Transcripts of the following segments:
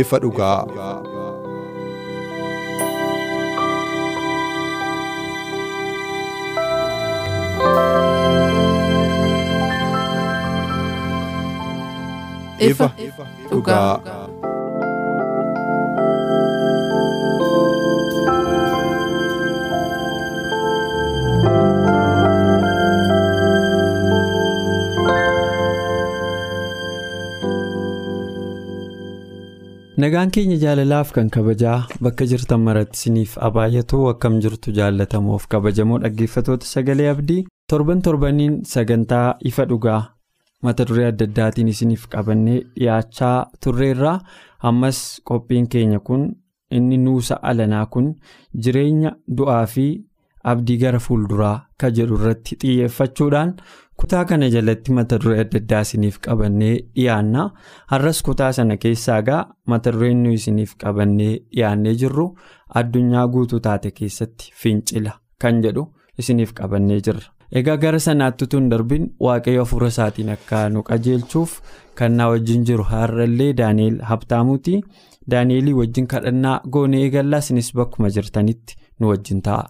Ifa dhugaa. ifa dhugaa. Nagaan keenya jaalalaaf kan kabajaa bakka jirtan maratti isiniif abaayyatu akkam jirtu jaalatamuuf kabajamoo dhaggeeffatoota sagalee abdii torban torbaniin sagantaa ifa dhugaa mata duree adda addaatiin isiniif qabannee dhiyaachaa turreerraa ammas qophiin keenya kun inni nuusa alanaa kun jireenya du'aa fi abdii gara fuulduraa ka jedhu irratti xiyyeeffachuudhaan kutaa kana jalatti mata duree adda addaa isiniif qabannee dhiyaanna. Har'as kutaa sana keessaa gaa mata dureen nu isiniif qabannee dhiyaannee jirru addunyaa guutuu taate keessatti fincila kan jedhu isiniif qabannee jirra. Egaa gara sanaatti hin darbin waaqayyo hafuura isaatiin akka nu qajeelchuuf kan na wajjin jiru har'allee daani'eel habtaamuuti. Daani'eelii wajjin kadhannaa goonee eegallaa isinis bakkuma jirtanitti nu wajjin ta'a.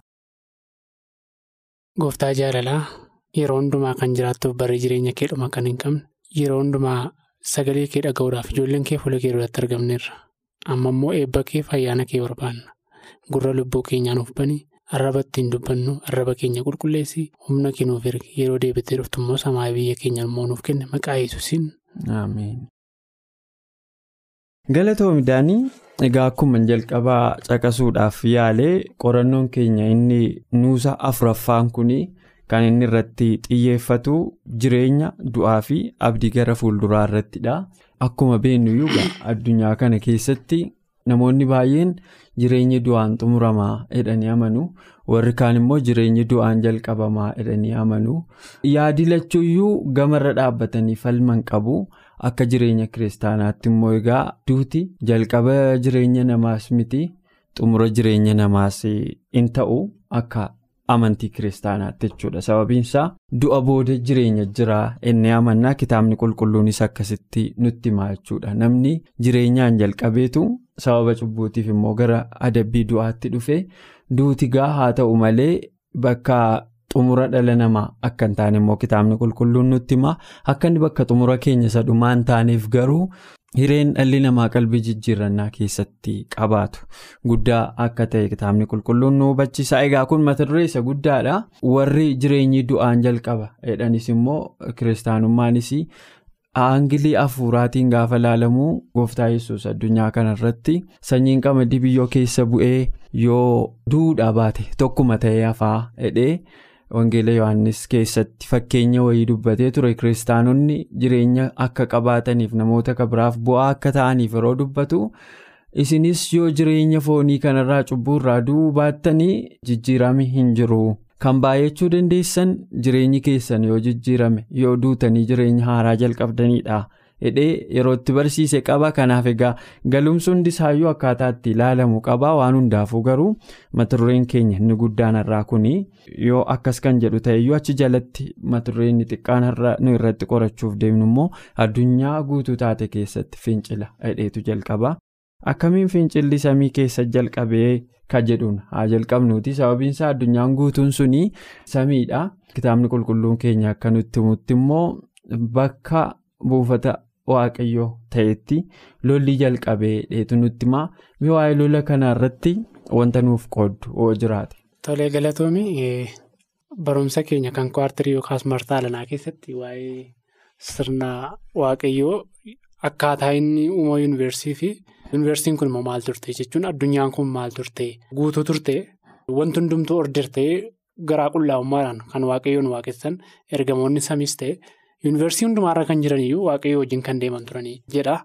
Yeroo hundumaa kan jiraattuuf barree jireenya kee dhuma kan hin qabne yeroo hundumaa sagalee kee dhaga'uudhaaf ijoolleen kee fuula kee duratti argamneerra. Amma immoo eebba kee ayyaana kee barbaanna. Gurra lubbuu keenyaa nuuf bani arraba ittiin dubbannu arraba keenya qulqulleessi humna kee nuuf erge yeroo deebitee dhuftu immoo samaa biyya keenya immoo nuuf kenne maqaa yesuusiin. Galatoomii daanii egaa akkuma jalqabaa caqasuudhaaf yaalee qorannoon keenya inni nuusa afuraffaan kun kan inni irratti xiyyeeffatu jireenya du'aa fi abdii gara fuulduraa irrattidha. Akkuma beennuyyuu addunyaa kana keessatti namoonni baay'een jireenyi du'aan xumuramaa jedhanii amanu warri kaan immoo jireenyi du'aan jalqabamaa jedhanii amanu yaadi lachuuyyuu gamarra dhaabbatanii falman qabu. Akka jireenya kiristaanaatti immoo egaa duuti jalqaba jireenya namaas miti xumura jireenya namaas in ta'u akka amantii kiristaanaatti jechuudha. Sababiin isaa du'a booda jireenya jira inni amannaa kitaabni qulqulluunis akkasitti nutti himaa jechuudha. Namni jireenyaan jalqabeetu sababa cubbuutiif immoo gara adabbii du'aatti dhufe duuti gaa haa ta'u malee bakka. xumura dhala namaa akka hin taane immoo kitaabni qulqulluun nutti hima akka inni bakka xumura keenya isa dhumaa hin taaneef garuu hireen dhalli namaa qalbii jijjiirannaa keessatti qabaatu guddaa akka ta'e kitaabni qulqulluun nu hubachiisa egaa kun mata duree isa guddaadha warri jireenyi du'aan jalqaba jedhanis immoo kiristaanummaanis aangilii hafuuraatiin gaafa laalamu gooftaa yesus addunyaa kanarratti sanyiin qamadii biyyoo keessa bu'ee yoo duudhaa baate tokkuma ta'ee hafaa jedhee. Wangeela Yohaannis keessatti fakkeenya wayii dubbatee ture kiristaanonni jireenya akka qabaataniif namoota kabiraaf bu'aa akka ta'aniif yeroo dubbatu isinis yoo jireenya foonii kanarraa cubbuurraa du'uu baattanii jijjiirame hin jiru. Kan baay'achuu dandeessan jireenyi keessan yoo jijjiirame yoo duutanii jireenya haaraa jalqabdanidha. Hidhee yeroo itti barsiise qaba. Kanaaf egaa galumsi hundisaayyuu akkaataa itti ilaalamu qaba. Waan hundaafuu garuu mata dureen keenya inni guddaan irraa kuni yoo akkas kan jedhu ta'eyyuu achi jalatti inni xiqqaan nu irratti qorachuuf deemnu immoo addunyaa guutuu taate keessatti fincila hidheetu jalqaba. Akkamiin fincilli samii keessa jalqabee ka jedhuun haa jalqabnuuti. Sababiinsaa addunyaan guutuun suni samiidha. Kitaabni qulqulluun keenya akka nutti himutti immoo bakka buufata. Waaqayyoo ta'etti lolli jalqabee dheetu nutti himaa mee waa'ee lola kanaa irratti wanta nuuf qooddu oo jiraate. Tolee galatoomii barumsa keenya kan kwaartirii yookaas marsaa alanaa keessatti waa'ee sirna waaqayyoo akkaataa inni uumama yuunivarsiitii fi yuunivarsiitiin kun immoo maal turte jechuun addunyaan kun maal turte guutuu turte wanti hundumtuu order ta'ee garaa qullaa'ummaadhaan kan waaqayyoon waaqessan ergamoonni samiis ta'e yuunivarsiitii hundumaarra kan jiraniyyuu waaqayyoo wajjin kan deeman turanii jedha.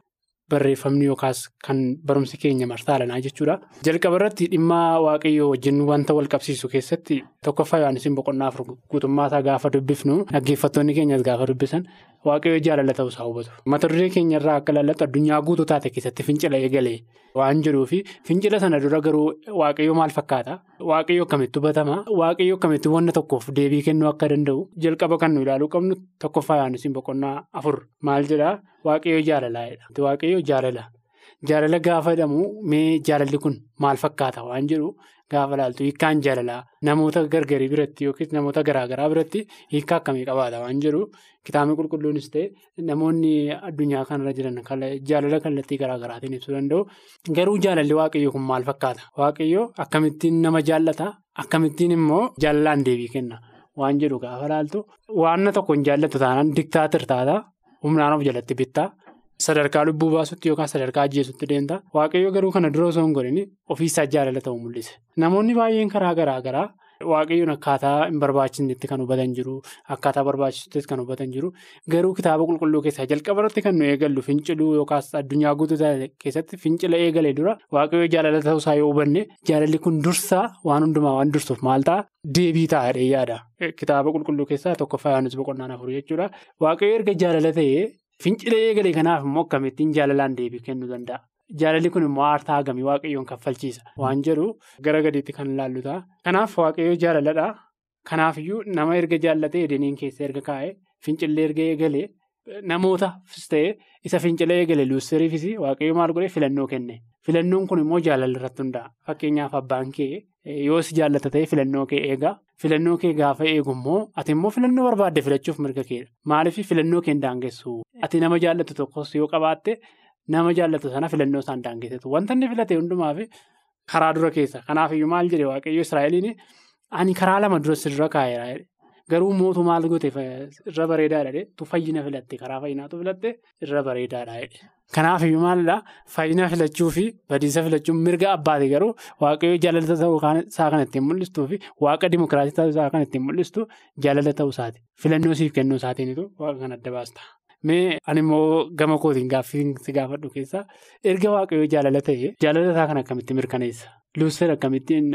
Barreeffamni yookaas kan barumsi keenya martaalanaa jechuudha. Jalqaba irratti dhimma waaqayyoo wajjin wanta wal qabsiisu keessatti tokkoffaa Yohaanisiin boqonnaa afur guutummaa isaa gaafa dubbifnu dhaggeeffattoonni keenyas gaafa dubbisan waaqayyoo jaalala ta'uusaa hubatu. Mata duree keenya irraa akka ilaallattu addunyaa guutuu taate keessatti fincila eegalee waan jiruufi fincila sana dura garuu waaqayyoo maal fakkaata? Waaqayyoo akkamitti hubatama? Waaqayyoo akkamitti wanta tokkoof deebii kennuu akka danda'u jalqaba kan nu ilaaluu qabnu tokkoffaa Yohaanisiin boqonnaa afur maal jedhaa? Waaqayyoo jaalalaadha. Waaqayyoo jaalala. Jaalala gaafa jedhamu mee jaalalli kun maal fakkaata waan jedhu gaafa ilaaltu hiikkaan jaalalaa namoota gargarii biratti yookiin namoota garaagaraa biratti hiikkaa akkamii qabaata waan jedhu kitaabni qulqulluunis ta'e namoonni addunyaa kanarra jiran jaalala kallattii garaagaraatiin ibsuu danda'u. Garuu jaalalli waaqayyoo kun maal fakkaata? Waaqayyoo akkamittiin nama jaallata? Akkamittiin immoo jaalalaan deebii kenna waan jedhu gaafa ilaaltu waan tokko hin jaallattu taanaan diktaatir taata. Humnaan of jalatti bittaa sadarkaa lubbuu baasutti yookaan sadarkaa ajjeesutti deemta waaqayyo garuu kana dura osoo hin godhin ofiisaa jaalala ta'uu mul'ise. Namoonni baay'een karaa garaa garaa waaqayyoon akkaataa hin barbaachisnetti kan hubatan jiru akkaataa barbaachisutti kan hubatan jiru garuu kitaaba qulqulluu keessaa jalqaba irratti kan nu eegallu finciluu yookaas addunyaa guutuu keessatti fincila eegalee dura waaqayyo jaalala ta'uusaa yoo hubanne jaalalli kun dursaa waan hundumaa waan dursuuf maal ta'a deebii taa'adhee yaada. Kitaaba qulqulluu keessaa tokkoffaa Yohaannis boqonnaan afur jechuudha. Waaqayyo erga jaalala ta'ee fincila eegalee kanaaf immoo akkamittiin jaalalaan deebii kennuu danda'a. Jaalalli kun immoo aartaa hagamii waaqayyoon kaffalchiisa waan jedhu gara gadiitti kan ilaallu ta'a. Kanaaf waaqayyo jaalaladha. Kanaafiyyuu nama erga jaallatee edeniin keessa erga kaa'ee fincillee erga eegalee namootaafis ta'ee isa fincila eegalee luusseriifis waaqayyo maal godhee filannoo kenne. Filannoon kun immoo jaalala irratti hundaa'a. Fakkeenyaaf abbaan kee yoo si jaallata ta'e filannoo kee eega. Filannoo kee gaafa eegu immoo ati immoo filannoo barbaadde filachuuf mirga keedha. Maaliif filannoo kee hin daangessu? Ati nama jaallatu tokkos yoo qabaatte nama jaallatu sana filannoo isaan daangessetu. Wanta inni filate hundumaaf karaa dura keessa. Kanaafiyyuu maal jedhee waaqayyo Israa'eliin ani karaa lama dura si dura kaa'eera. Garuu mootu maal goote irra bareedaadha. Tu fayyina filatte karaa fayyinaatu filatte irra bareedaadha. Kanaafiyyuu maalidhaa fayyina filachuu fi badiisa filachuun mirga abbaati garuu waaqayyo jaalala ta'uu isaa kan ittiin mul'istuu fi waaqa dimokiraatii ta'uu isaa kan ittiin mul'istu jaalala ta'uu isaati. Filannoo siif kennuu isaatiinitu waaqa kan adda baasta. Mee ani immoo gama kootiin gaaffii si gaafadhu keessaa erga waaqayyo jaalala ta'e jaalala isaa kan akkamitti mirkaneessa? Luusseer akkamittiin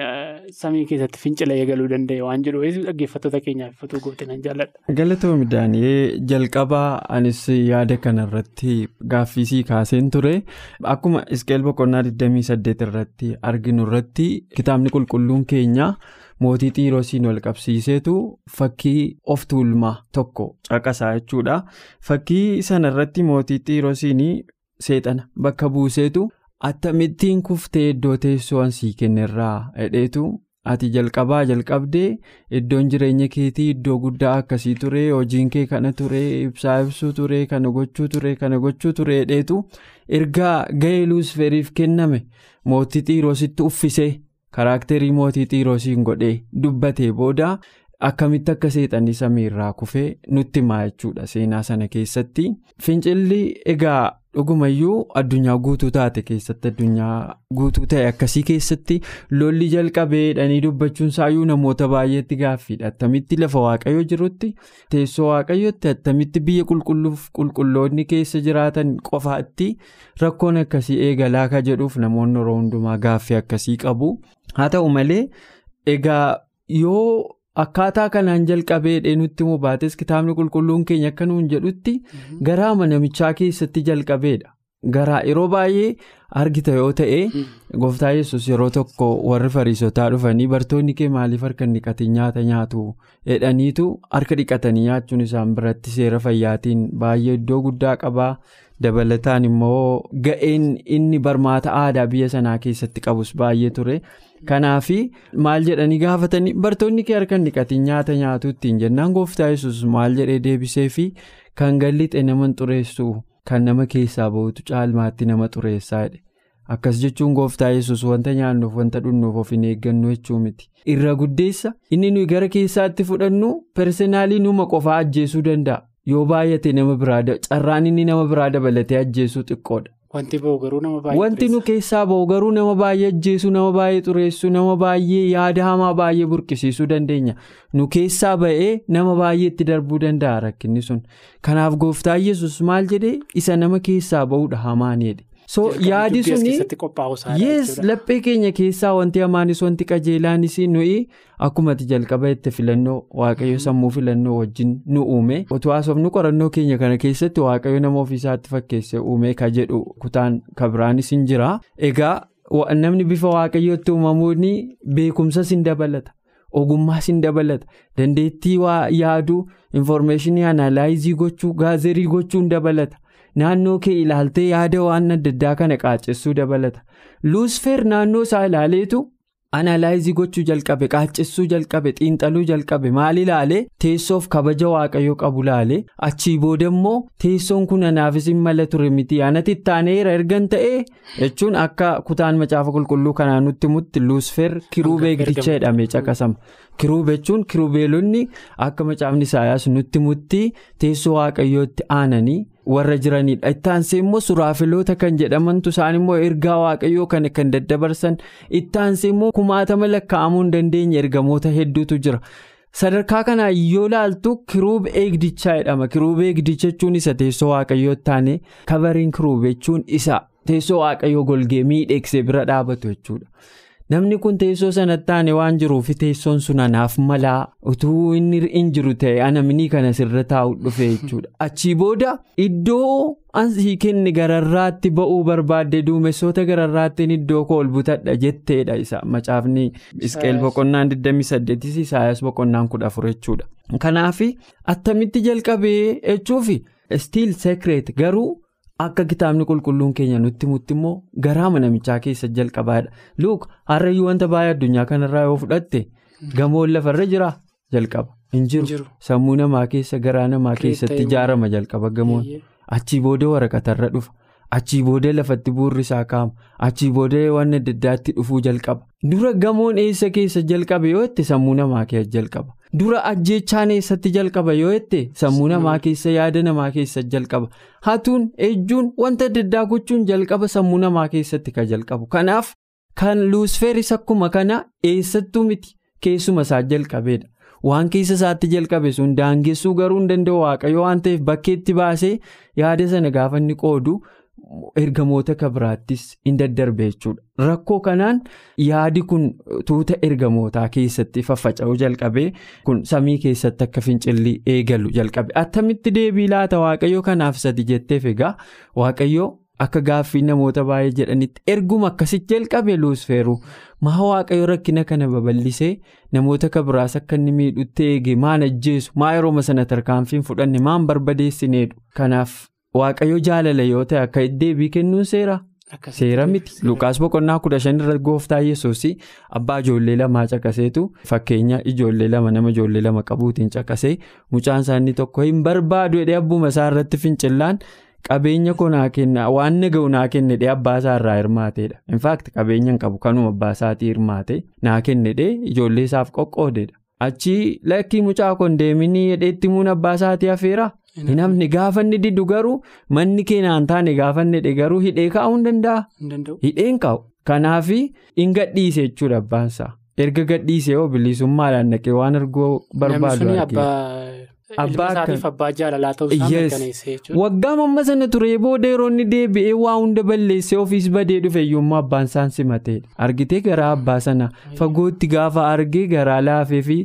samii keessatti fincila eegaluu danda'e waan jedhu dhaggeeffattoota keenyaaf ifatuu goote nan jaalladha. Galatoomii Daani'ee jalqabaa anis yaada kanarratti gaaffiisii kaaseen ture akkuma isqeel boqonnaa 28 irratti arginu irratti kitaabni qulqulluun keenya mootii xiiroosiin wal qabsiiseetu fakkii of tuulmaa tokko caqasaa jechuudha. Fakkii sanarratti mootii xiiroosiin seexana bakka buuseetu. Attamittiin kuftee iddoo teessoo ansii kennerraa hedheetu ati jalqabaa jalqabdee iddoon jireenya keetii iddoo guddaa akkasii ture hojiin kee kana ture ibsaa ibsuu ture kana gochuu ture kana gochuu ture hedheetu ergaa ga'ee luusferiif kenname mootii xiiroositti uffisee karaakterii mootii xiiroosiin godhee dubbatee booda akkamitti akka seexanii samiirraa kufee nutti himaa jechuudha seenaa sana keessatti fincilli egaa. Dhugumayyuu addunyaa guutuu taate keessatti addunyaa guutuu ta'e akkasii keessatti lolli jalqabee jedhanii dubbachuun saayyuu namoota baay'eetti gaaffiidha attamitti lafa waaqayyo jirutti teessoo waaqayyotti attamitti biyya qulqulluuf qulqulloonni keessa jiraatan qofaatti rakkoon akkasii eegalaa ka jedhuuf namoonni yeroo hundumaa gaaffii akkasii qabu haa ta'u malee egaa yoo. Akkaataa kanaan jalqabee nutti immoo baates kitaabni qulqulluun keenya akka nuun jedhutti garaa namichaa keessatti jalqabeedha. Garaa yeroo baay'ee argita yoo ta'e gooftaa yesus yeroo tokko warri fariisotaa dhufanii bartoonni kee maaliif harka dhiqatanii nyaata nyaatu jedhaniitu harka dhiqatanii nyaachuun isaan biratti seera fayyaatiin baay'ee iddoo guddaa qabaa. Dabalataan immoo ga'een inni barmaata aadaa biyya sanaa keessatti qabus baay'ee ture. Kanaaf maal jedhanii gaafatanii bartoonni kee harka dhiqatanii nyaata nyaatu ittiin jennaan gooftaa yesus maal jedhee deebisee fi kan gallixe nama xureessu kan nama keessaa bahutu caalmaatti nama xureessaa jedhe. Akkas jechuun gooftaa yesus wanta nyaannuuf wanta dhunnuuf of hin eeggannu jechuu miti. Irra guddeessa inni nuyi gara keessaatti fudhannu personaalii numa qofaa ajjeesuu danda'a. Yoo baay'ate nama biraa carraan inni nama biraa dabalatee ajjeesuu xiqqoodha. Wanti ba'u garuu nama baay'ee Wanti nu keessaa ba'u garuu nama baay'ee ajjeesuu, nama baay'ee xureessuu, nama baay'ee yaada hamaa baay'ee burqisiisuu dandeenya. Nu keessaa ba'ee nama baay'eetti darbuu danda'a rakkinni sun. Kanaaf gooftaa yesus maal jedhee isa nama keessaa ba'uudha hamaaniidha. So yaadi suni laphee keenya keessaa wanti hamaanis wanti qajeelaanis nuyi akkuma jalqaba itti filannoo waaqayyo sammuu filannoo wajjin nu uume utuu haasofnu qorannoo keenya kana keessatti waaqayyo nama ofiisaatti fakkeesse uume ka jedhu kutaan kabiraanis hin jira. Egaa namni bifa waaqayyootti uumamuun beekumsas hin dabalata. ogummaas hin dabalata dandeettii waa yaaduu infoormeeshinii anaalaayizii gochuu gaazerii gochuu hin dabalata. Naannoo kee ilaaltee yaada waan adda addaa kana qaacessuu dabalata. Luusfeer naannoo isaa ilaaleetu anaalaayizii gochuu jalqabe qaacessuu jalqabe xiinxaluu jalqabe. Maal ilaalee teessoof kabaja waaqayyoo qabu ilaalee achii booda immoo teessoon kun anaafis hin mala ture miti. Anatti ittaaneera ergan ta'ee jechuun akka kutaan macaafa qulqulluu kanaa nutti mutti luusfeer kiruubee giddicha jedhamee caqasama. kiruube jechuun kiruubeelonni akka macaafni isaayaas nutti mutti teessoo waaqayyootti aananii warra jiranidha ittaansee immoo suraafiloota kan jedhamantu isaan immoo ergaa waaqayyoo kana kan daddabarsan ittaansee immoo kumaatama lakkaa'amuu hin dandeenye ergamoota hedduutu jira. sadarkaa kanaa yoo laaltu kiruub eegdichaa jedhama kiruub eegdicha jechuun isa teessoo waaqayyootti taane kabariin kiruub jechuun isa teessoo waaqayyoo golgee miidheegsee bira dhaabatu jechuudha. Namni kun teessoo sanatti taane waan jiruuf teessoon sun anaaf malaa utuu inni hin jiru ta'e anamni kana sirra taa'u dhufe jechuudha. Achii booda iddoo ansii kenne gararraatti ba'uu barbaadde duumessoota gararraattiin iddoo koo ol butadha jetteedha isa. Macaafni isqeel boqonnaan 28 isaayas boqonnaan 14 jechuudha. Kanaaf attamitti jalqabee jechuufi stiil sekireet garuu. Akka kitaabni qulqulluun keenya nutti mutti immoo garaama namichaa keessa jalqabaadha. Luuk har'ayyuu wanta baay'ee addunyaa kanarraa yoo fudhatte gamoon lafarra jira jalqaba. Hin jiru sammuu namaa keessa garaa namaa keessatti ijaarama jalqaba gamoon. Achii booda waraqatarra dhufa. Achii booda lafatti buurri isaa kaa'ama. Achii booda waan adda addaatti dhufuu jalqaba. Dura gamoon eessa keessa jalqabe yoo jette sammuu namaa keessa jalqaba. Dura ajjeechaan eessatti jalqaba yoo jette sammuu namaa keessa yaada namaa keessa jalqaba. Hatuun ejjuun wanta adda addaa gochuun jalqaba sammuu namaa keessatti kan jalqabu. Kanaaf kan luusfeeris akkuma kana eessattuu miti keessuma isaa jalqabeedha. Waan keessa isaatti jalqabe sun daangessuu garuu hin danda'u waaqayyo waan ta'eef bakkeetti baasee yaada sana gaafa inni qoodu. Ergamoota kabiraattis hin daddarbe jechuudha. Rakkoo kanaan yaadi kun tuuta ergamootaa keessatti faffaca'uu jalqabee kun samii keessatti akka fincilli eegalu jalqabe. Attamitti deebii laata waaqayyo kanaaf sadi jetteef egaa waaqayyo akka gaaffii namoota baay'ee jedhanitti erguma akkasitti jalqabe luusfeeru maa waaqayyo rakkina kana babal'isee namoota kabiraas akka inni miidhutti eege maan ajjeesu maa yerooma sana tarkaanfiin fudhanne maan barbadeessineedhu kanaaf. Waaqayyo jaalala yoo ta'e akka deebii kennuun seera. Seera miti. Lukaas boqonnaa kudha shan irra gooftaa yesuus abbaa ijoollee lamaa caqaseetu fakkeenya ijoollee lama nama ijoollee lama qabuutiin caqasee mucaan isaanii tokko hin barbaadu jedhee abbuma isaa irratti fincillaan qabeenya koo naa kenna waan naga'u naa kennedhee abbaa isaa irraa hirmaateedha. Infaakti qabeenya hin qabu kanuma abbaa isaatii hirmaate naa kennedhee ijoollee isaaf qoqqoodeedha. Achii lakkii mucaa kun deeminii hedheetti muun abbaa isaatii hafeera. Namni gaafa inni diddu garuu manni keenaan taane gaafa inni garuu hidhee kaa'uu hin danda'a. Hidheen kaa'u. Kanaaf hin gadhiise jechuudha abbaansaa. Erga gadhiise yoo bilisummaadhaan naqee waan arguu barbaadu Abbaa jaalalaa ta'uu isaa mirkaneessee jechuudha. Waggaa mamma sana turee booda yeroo inni deebi'ee waa hunda balleessee ofiis badee dhufe iyyummaa abbaan isaan simateedha. Argitee garaa abbaa sana fagootti gaafa argee garaa laafee fi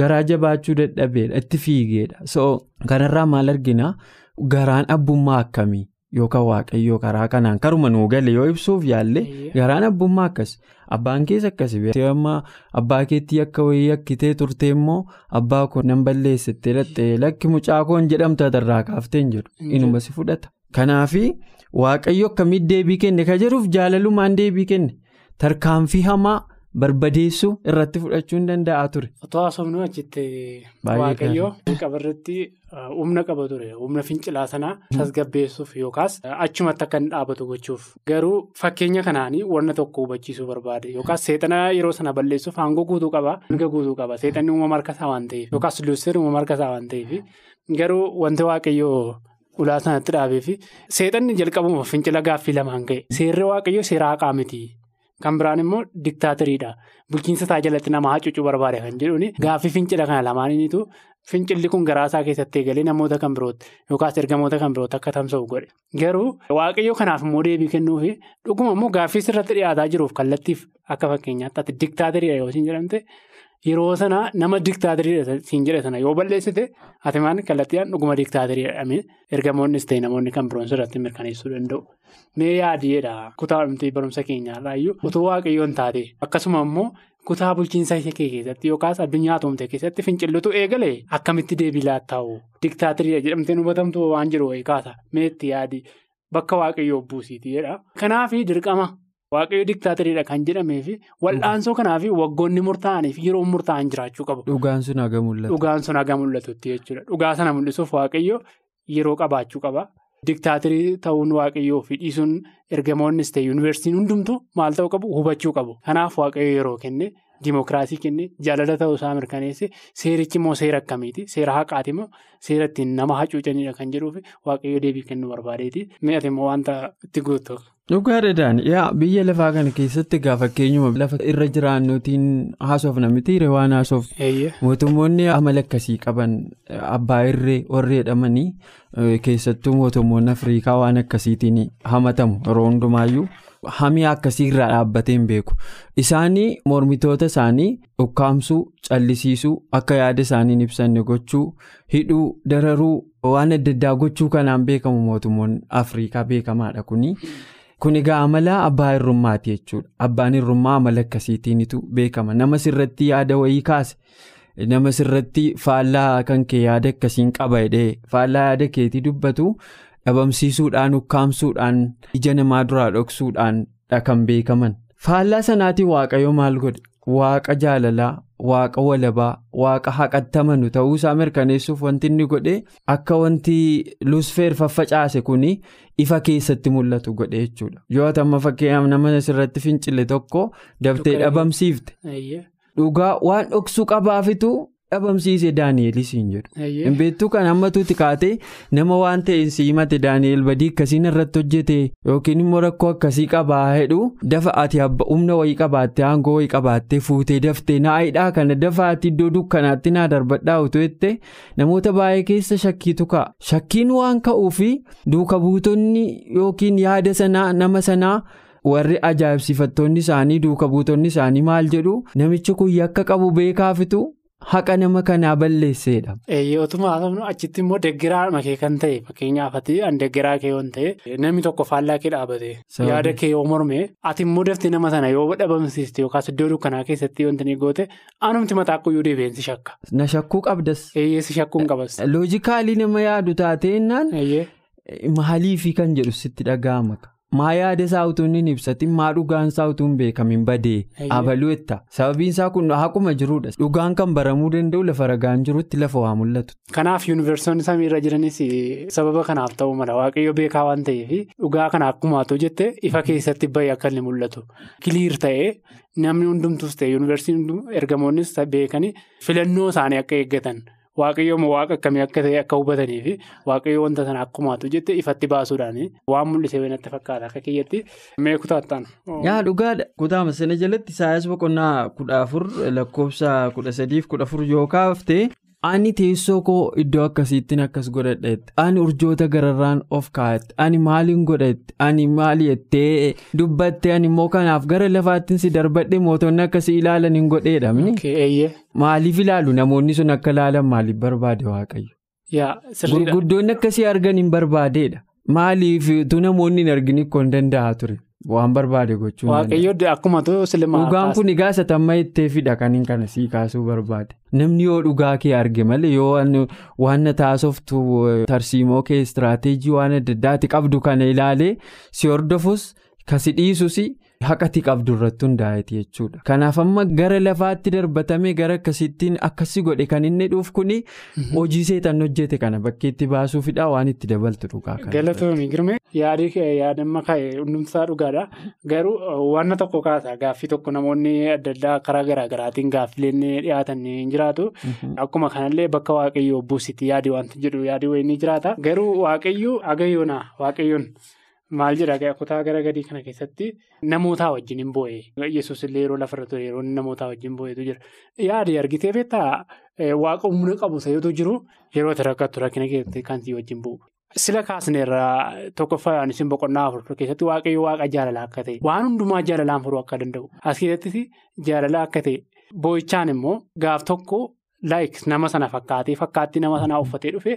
garaa jabaachuu dadhabeedha itti fiigeedha. So kanarraa maal argina? Garaan abbummaa akkamii? Yookaan waaqayyoo karaa kanaan karuma nuu gale yoo ibsuuf yaalle garaan abbummaa akkas. Abbaan keessa akkasi amma abbaa keetti akka wayii akkitee turte immoo abbaa koo nan balleessittee lattee lakki mucaa koon jedhamtu irraa kaaftee hin jedhu inuma si fudhata. Kanaaf waaqayyo akkamitti deebii kenne ka jedhuuf jaalalumaan deebii kenne. Tarkaanfii hamaa. Barbadeessuu irratti fudhachuu hin danda'a ture. Otoo haasofnu achitti waaqayyoo qabarratti humna qaba ture. Humna fincilaa sanaa tasgabbeessuuf yookaas achumatti akka inni dhaabatu gochuuf. Garuu fakkeenya kanaanii wanna tokko hubachiisuu barbaade yookaas seexana yeroo sana balleessuuf aangoo guutuu qaba hanga guutuu qaba. Seexanni uumama harkasaa waan ta'eef yookaas luusseer uumama harkasaa waan ta'eef garuu wanti waaqayyoo ulaa sanatti dhaabee fi seexanni jalqabuma fincila gaaffii lamaan ka'e. Seerri waaqayyoo seera haqaa miti kan biraan immoo diktaatiriidha bulchiinsa isaa jalatti nama hacuucuu barbaade kan jedhuun gaaffii fincila kana lamaaniinitu fincilli kun garaasaa keessatti eegalee namoota kan birooti yookaas ergamoota kan birooti akka tamsa'u godhe garuu waaqayyoo kanaaf immoo deebii kennuufi dhuguma immoo gaaffii sirratti dhiyaataa jiruuf kallattiif akka fakkeenyaatti ati diktaatiriidha yoo siin jedhamte. Yeroo sana nama diktaatiriidha siin jedhe sana. Yoo balleessite ati maan kallattiidhaan dhuguma diktaatiriidha jedhamee ergamoonnis ta'e namoonni kan biroon sirratti mirkaneessuu danda'u. Mee yaadiidha kutaa dhumtii barumsa keenyaarraayyuu utuu waaqayyoon taate. Akkasuma immoo kutaa bulchiinsa ishee keessatti yookaas addunyaa atoomte keessatti fincillutu eegale. Akkamitti deebii laattaa'u? Diktaatiriidha jedhamtee hubatamtu waan jiru kaasa meetti yaadi. Bakka waaqayyoo buusiitiidha. Kanaaf dirqama. Waaqayyo diktaatiriidha kan jedhamee fi wal'aansoo kanaa fi waggoonni murtaa'anii fi yeroo murtaa'an jiraachuu qabu. Dhugaan sun haga mul'atu. Dhugaan sun haga mul'atutti jechuudha. Dhugaa sana mul'isuuf waaqayyo yeroo qabaachuu qaba. Diktaatirii ta'uun waaqayyoo fi dhiisuun ergamoonnis ta'e yuunivarsiitiin hundumtu maal ta'uu qabu hubachuu qabu. Kanaaf waaqayyo yeroo kenne dimookiraasii kenne jaalala ta'uu isaa mirkaneesse seerichi immoo seera akkamiiti? Seera haqaati immoo seera ittiin nama hacuucanidha kan jedhuufi waaqayyo deebii kennuu barbaadeeti. Mi'aati immoo wanta itti guutu. Dhugaadhaan yaa biyya lafaa kana keessatti egaa fakkeenyuma lafa irra jiraannuutiin haasofna miti waan haasof mootummoonni amala akkasii qaban abbaa irree warri jedhamanii keessattuu mootummoonni afriikaa waan akkasiitiin hamatamu yeroo hundumaayyuu hamii akkasii irraa dhaabbatee hin beeku isaanii mormitoota isaanii ukkaamsuu callisiisuu akka yaada isaanii ibsanne gochuu hidhuu dararuu waan adda addaa gochuu kanaan beekamu mootummoonni afriikaa beekamaadha kuni. Kun egaa amala abbaa hirrummaati jechuudha. Abbaan hirrummaa amala akkasiitiinitu beekama. Nama sirratti yaada wayii kaase nama sirratti faallaa kan kee yaada akkasiin qaba jedhee faallaa yaada keetii dubbatu dhabamsiisuudhaan ukkaamsuudhaan ija namaa duraa dhoksuudhaan kan beekaman. Faallaa sanaatiin waaqayyo maal godhe? Waaqa jaalalaa, waaqa walabaa, waaqa haqatti amanu ta'uu isaa mirkaneessuuf wanti inni godhe akka wanti lusfeer faffacaase kun ifa keessatti mul'atu godhe jechuudha. Yoo amma fakkeenyaaf nama asirratti fincile tokko daftee dhabamsiifte. Dhugaa waan dhoksuu qabaafitu dhabamsiise Daani'elis hin jedhu. Hinbeettuu kan hammatuuti kaatee nama waan ta'e siimate Daani'el badii akkasiin irratti hojjete yookiin immoo rakkoo akkasii qabaa hedhu dafa ati humna wayii qabaattee aangoo wayii qabaattee fuutee daftee naayidhaa kana dafa ati iddoo dukkanaatti naa darbadhaa utuu jette namoota baay'ee keessa shakkiitu ka'a. Shakkiin waan ka'uufi duuka buutonni yookiin yaada sanaa nama sanaa. warri ajaa'ibsiifattoonni isaanii duuka buutonni isaanii maal jedhu namichi kun yakka qabu beekaafitu haqa nama kanaa balleesseedha. Eeyyootuma haasofnu achitti immoo deggeraa makee kan ta'e fakkeenyaaf ati deggeraa kee yoon ta'e namni tokko faallaa kee dhaabate yaada kee yoo morme ati immoo daftee nama sana yoo dhabamsiiste yookaas iddoo dukkanaa keessatti wanti ni goote anumti mataa akkooyyuu deebiinsi shakka. Na shakkuu qabdas. Eeyyeessi shakkuun qabas. Loojikaalii nama yaadu taateenyaan maaliifii kan jedhu sitti dhaga'ama. Maa yaada isaa utuu hin ibsatin maa dhugaan isaa utuu hin beekamin badee abaluu'etta sababiin isaa kun haquma jiruudha. Dhugaan kan baramuu danda'u lafa ragaan jirutti lafa waa mul'atu. Kanaaf yuunivarsiitonni samiirra jiranis sababa kanaaf ta'uu mala. Waaqayyo beekaa waan ta'eef dhugaa kana akkuma jette ifa keessatti bahee akka inni mul'atu. Kiliir ta'ee namni hundumtus ta'e yuunivarsiitiin ergamoonnis beekanii filannoo isaanii akka eeggatan. Waaqayyo waaqa akkamii akka ta'e akka hubatanii fi waaqayyo wanta sana akkumaatu jette ifatti baasuudhaan waan mul'isee natti fakkaata akka kiyyatti mee kutaattaan. Yaa dhugaadha kutaa sana jalatti Isaayaas boqonnaa kudha afur lakkoofsa kudha sadiif kudha afur yoo kaaftee ani teessoo koo iddoo akkasiittiin akkas godhadheetti ani urjoota gararraan of kaa'etti ani maaliin godhetti ani maali jettee dubbatte ani immoo kanaaf gara lafaattiin si darbadhe mootonni akkasii ilaalan hin godheedhamni. Maaliif ilaalu namoonni sun akka ilaalan maaliif barbaade waaqayyo? Gurguddoonni akkasii argan hin barbaadeedha. Maaliif tu namoonni hin argin ikkoo hin danda'a ture waan barbaade gochuun. Waaqayyo akkuma silimaa. Dhugaan kun egaa satamma itteefidha kan hin kana sii kaasuu barbaade. Namni yoo dhugaa kee arge malee yoo waan taasoftu tarsiimoo kee istiraateejii waan adda addaati qabdu kana ilaalee si hordofus kasi dhiisus haqati qabdu irratti hundaa'eeti jechuudha. Kanaaf amma gara lafaatti darbatamee gara akkasittiin akkasii godhe kan inni dhuuf kuni hojii seetan hojjete kana bakkeetti baasuufidha waan itti dabaltu dhugaa kana. Galatoomii girmee yaadii yaadamma hundumsaa dhugaadha. Garuu wanna tokko kaasa gaaffii tokko namoonni adda addaa karaa garaa garaatiin gaaffileen dhiyaatan ni jiraatu. Akkuma kanallee bakka waaqayyoo buusitti yaadii wanti jedhu yaadii wayii ni jiraata. Garuu waaqayyoo agayyoonaa waaqayyoon. Maal jedha kutaa gara gadii kana keessatti namootaa wajjin hin boo'e. Yesuus illee yeroo lafarra ture yeroo namootaa wajjin boo'etu jira. Yaada argitee beektaa waaqa humna qabu ta'etu jiru yeroo rakkattu rakkina keessatti kan sii wajjin bu'u. Sila kaasneerraa tokkoffaa isin boqonnaa afur keessatti waaqayyo waaqa jaalala akka ta'e waan hundumaa jaalalaan furuu akka danda'u. As keessattis jaalala akka ta'e boo'ichaan immoo gaaf tokko. Laayik nama sana fakkaatee fakkaattii nama sanaa uffatee dhufe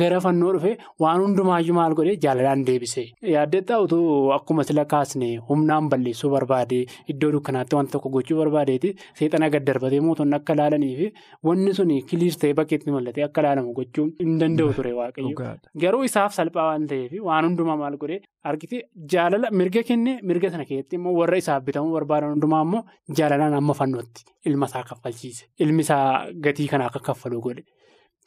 gara fannoo dhufe waan hundumaayyuu maal godhee jaalalaan deebise. Yaaddeettaa utuu akkuma sila kaasne humnaan balleessuu barbaade iddoo dukkanaatti wanta tokko gochuu barbaadeeti seexana gad darbatee mootonni akka ilaalanii fi wanni sun kiliir ta'ee bakkeetti mallatee akka ilaalamu gochuu hin danda'u ture waaqayyo. Garuu isaaf salphaa waan ta'eef waan hundumaa maal godhee argite jaalala mirga kenne mirga sana keessatti immoo warra isaaf bitamuu barbaadan hundumaa immoo jaalalaan amma fannootti ilma isaa gatii kana akka kaffalu godhe.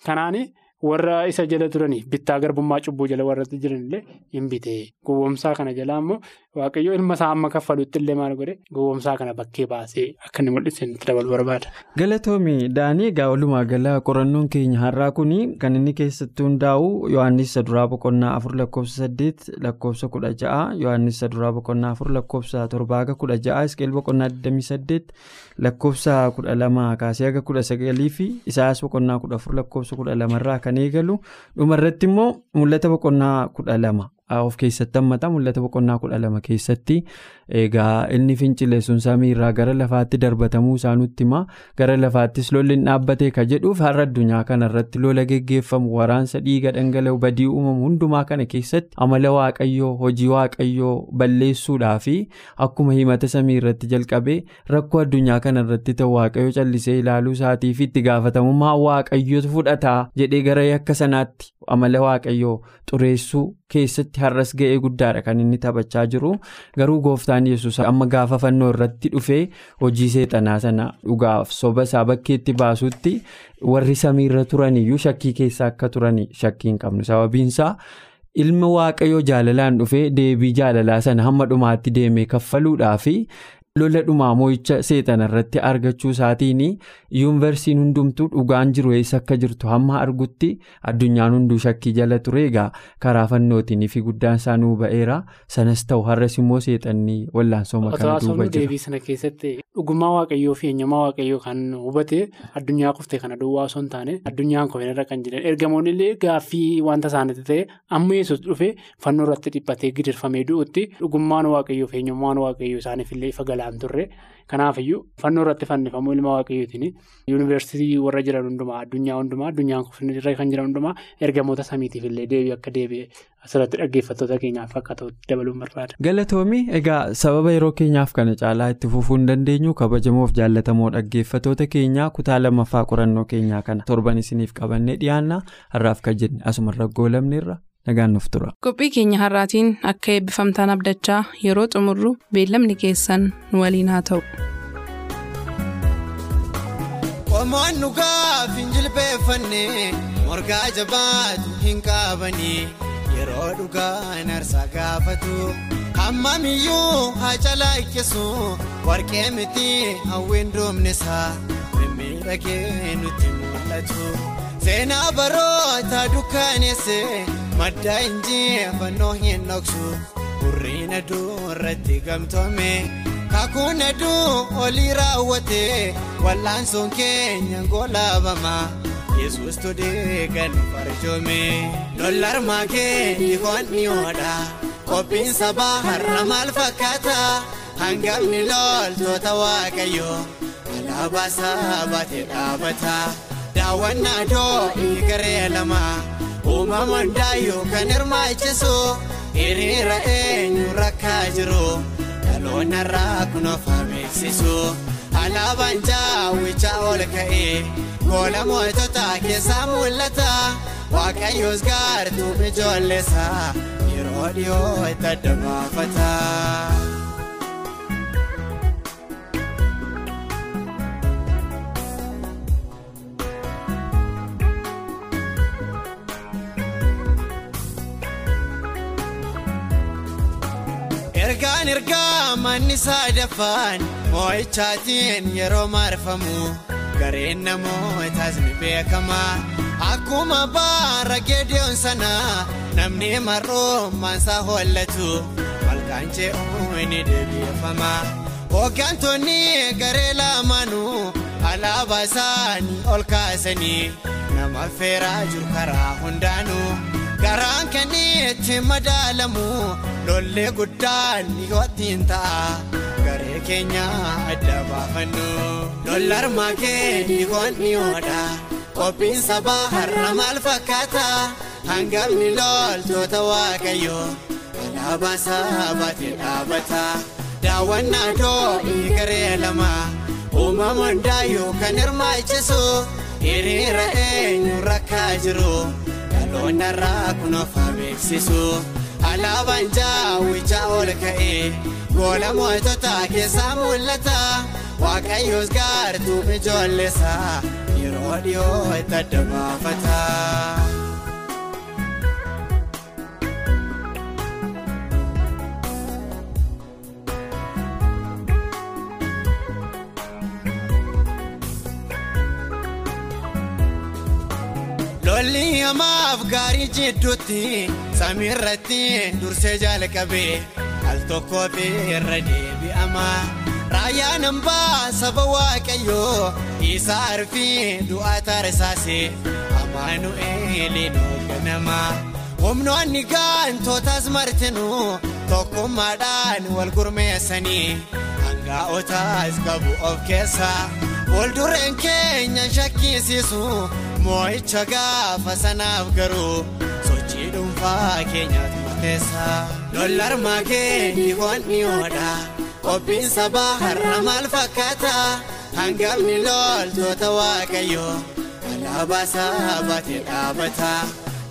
Kanaan warra isa jala turanii bittaa garbummaa cubbuu jala warratti jiranillee hin bitee. Gowwoomsaa kana jalaa immoo waaqayyo ilma isaa amma kaffaluutti illee maal godhe gowwoomsaa kana bakkee baasee akka inni mul'ise itti dabalu barbaada. Galatoomii Daanii egaa walumaa gala qorannoon keenya har'aa kuni kan inni keessatti hundaa'u Yohaannis Saduraa Boqonnaa afur lakkoofsa saddeet lakkoofsa kudha ja'a Yohaannis Saduraa Boqonnaa afur lakkoofsa torbaa haga kudha ja'a Iskeel Boqonnaa 28 lakkoofsa kudha lama kaasee haga kudha sagalii fi Isaayyaas Boqonnaa kudha afur lakkoofsa kudha lamarraa kan eegalu dhumarratti immoo mul'ata boqonnaa kudha lama. Of keessatti hammata mul'ata boqonnaa kudha lama keessatti egaa inni fincile sun samiirraa gara lafaatti darbatamuu isaa nutti himaa gara lafaattis lolli hin dhaabbatee ka jedhuuf har'a addunyaa kanarratti lola geggeeffamu waraansa dhiiga dhangala'u badii uumamu hundumaa kana keessatti amala waaqayyoo hojii waaqayyoo balleessuudhaa fi akkuma himata samiirratti jalqabee rakkoo addunyaa kanarratti ta'u waaqayyoo callisee ilaaluu isaatii fi itti gaafatamummaa waaqayyootu fudhataa jedhee gara yakka sanaatti amala waaqayyoo xureessuu keessatti har'as ga'ee guddaadha kan inni taphachaa jiru garuu gooftaan yesus amma gaafa fannoo irratti dhufee hojii seexanaa sana dhugaaf soba isaa bakkeetti baasutti warri samiirra turaniyyuu shakkii keessa akka turanii shakkii hin qabnu sababiinsaa. ilma waaqayyoo jaalalaan dhufee deebii jaalalaa sana hamma dhumaatti deemee kaffaluudhaa fi lola dhumaa moo'icha seexana irratti argachuu isaatiin yuunivarsiitiin hundumtuu dhugaan jiru eessa akka jirtu hamma argutti addunyaan hunduu shakkii jala ture. Egaa karaa fannootiin fi guddaan isaa nuu ba'eera. Sanas ta'u har'as immoo seexanni wallaansooma kana duuba jira. deebii sana keessatti dhugummaa waaqayyoo fi eenyummaa waaqayyoo kan hubate addunyaa kuftee kana duwwaa osoo hin taane addunyaan kun irra kan jiran. Ergamoonni illee gaaffii wanta isaanitti ta'e amma yesus dhufe fannoo irratti dhiphatee gidirfamee du'utti dhugummaan waaqayyoo fi eenyummaan waaqayyoo isaaniif illee ifa galaan turre. Kanaafiyyuu fannoo irratti fannifamuu ilma waaqayyootiin yuunivarsiitii warra jiran hundumaa addunyaa hundumaa addunyaan irra kan jiran hundumaa ergamoota samiitiif illee deebii akka deebi'e asirratti dhaggeeffattoota keenyaaf akka ta'utti dabaluun barbaada. galatoomii egaa sababa yeroo keenyaaf kana caalaa itti fufuu hin dandeenyu? Kabajamoof jaallatamoo dhaggeeffattoota keenyaa kutaa lammaffaa qorannoo keenyaa kana torban isiniif qabannee dhiyaanna har'aaf kan jenne asumarra goolabneerra nagaan nuuf tura. qophii keenya har'aatiin akka eebbifamtaan abdachaa yeroo xumurru beellamni keessan nu waliin haa ta'u. Qomoon dhugaaf hin jilbeeffannee morgaa jabaatu hin qabanii yeroo dhugaan harsa gaafatu hammamiyyuu haa calaaqqeessu warqee miti hawwiin doomnesaa mimmiidhagee nutti mul'atu seenaa baroota dukkaaneesse madda injifannoo hin dhoksu burriin aduu irratti gamtoome. Kakuun aduu olii raawwatee wal'aansoon keenya ngolaabama Yesuus todee kan farjoome. Lollarmaa keenya hoonni oodha qophiin sabaa har'a maal fakkaata hangafni loltoota waaqayyoo alaabaa sabaatee dhaabata daawwannaa doonii garee lama uumamaan daayuu kan hirmaachisu hiriira eenyu rakkaa jiru. Dhaloonni irraa kunuunfaa beeksisu alaabaan jaawwichaa ol ka'ee goola mootota keessaa mul'ata waaqayyoos gaartuu ijoolleessaa yeroo dhiyoo itti adda ergaan ergaa manni saadaffaan moo'ichaatiin yeroo marfamu. Gareen namootaas ni beekama akkuma baara geediyoon sana. Namni mar'ummaansaa hollatu. Malkaan ce'uu ni deebiifama hooggantoonni garee lamaanuu alaabaa isaanii ol kaasanii nama feeraa jiru karaa hundaanuu garaan kan itti madaalamu lollee guddaan dhiyootiin ta'a garee keenya adda baafannu lollarmaa kee dhiigoon dhiyoodha qophiin sabaa har'a maal fakkaata hangamni loltoota waaqayyo alaabaa sabaatee dhaabata daawwannaa doonii garee lama. Uumama hundaayuu kan hirmaachisu hiriira eenyu rakkaa jiru dhaloonni irraa kunuunfaa beeksisu alaabaan jaawwichaa ol ka'ee goola mootota keessaa mul'ata waaqayyoos gaartuu ijoollesaa yeroo dhiyoo itti adda baafata. Lolli hamaaf gaarii jidduutti samiirratti dursee jalqabee al tokkoo fi irra deebi'ama raayyaan hambaa saba waaqayyoo isaa arfii du'aa taarisaase amaanu'eeliin hoogganama humnoonni gaantootaas martinuu tokkummaadhaan wal gurmeessanii hangaa'otaas qabu of keessaa fuuldureen keenya shakkisiisu moo'icha gaafa sanaaf garuu sochii dhuunfaa keenyaatu murteessa lollarmaa kee dhiigoon dhiyoodha qophiin sabaa har'a maal fakkaata hangamni loltoota waaqayyo alaabaa sabaatee dhaabata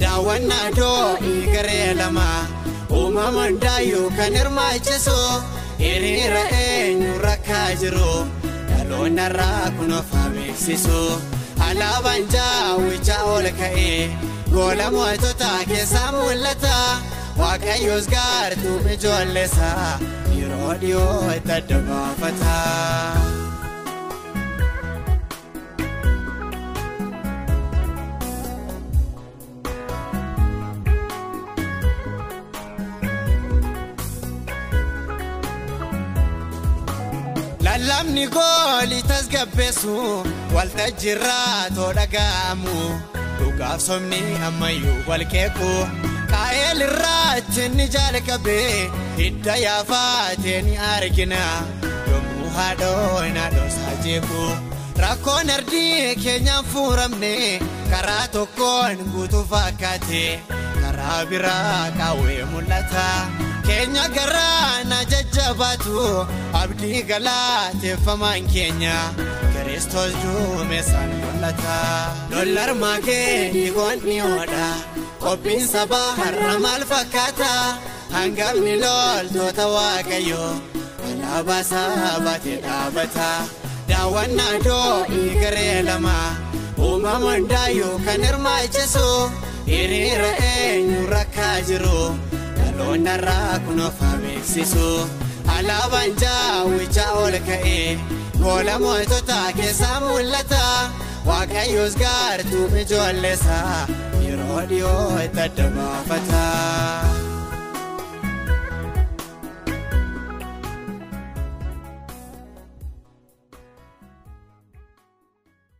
daawwannaa doonii garee lama. Uumama hundaayuu kan hirmaachisu hiriira eenyu rakkaa jiru dhaloonni irraa kunuunfaa beeksisu. Alaabaan jaawwichaa ol ka'ee goola mootota keessaa mul'ata waaqayyoos gaartuu ijoollesaa yeroo dhiyoo itti adda baafata. lallabni goolii tasgabbeessu waltajjiirraa too dhaga'amu dhugaaf somni ammayyuu wal qeequ qaa'eel irraatti ni jalqabee hidda yaafatee ni argina. Yommuu haadhoon haadhoosaa jeequ rakkoon ardii keenyaan fuuramne karaa tokkoon guutuu fakkaate. Karaa biraa qaawwee mul'ata. keenya garaana jajjabaatu abdii galateeffamaan keenya kiristoos duumessaan mul'ata lollarmaa kee dhiigoon dhiyoodha qophiin sabaa har'a maal fakkaata hangamni loltoota waaqayyo alaabaa sabaatee dhaabata daawwannaa doonii garee lama. Uumama hundaayuu kan hirmaachisu hiriira eenyu rakkaa jiru. dhaloonni irraa kunuunfaa beeksisu alaabaan jaawwichaa ol ka'ee goola mootota keessaa mul'ata waaqayyoos gaartuu ijoollesaa yeroo dhiyoo itti adda baafata.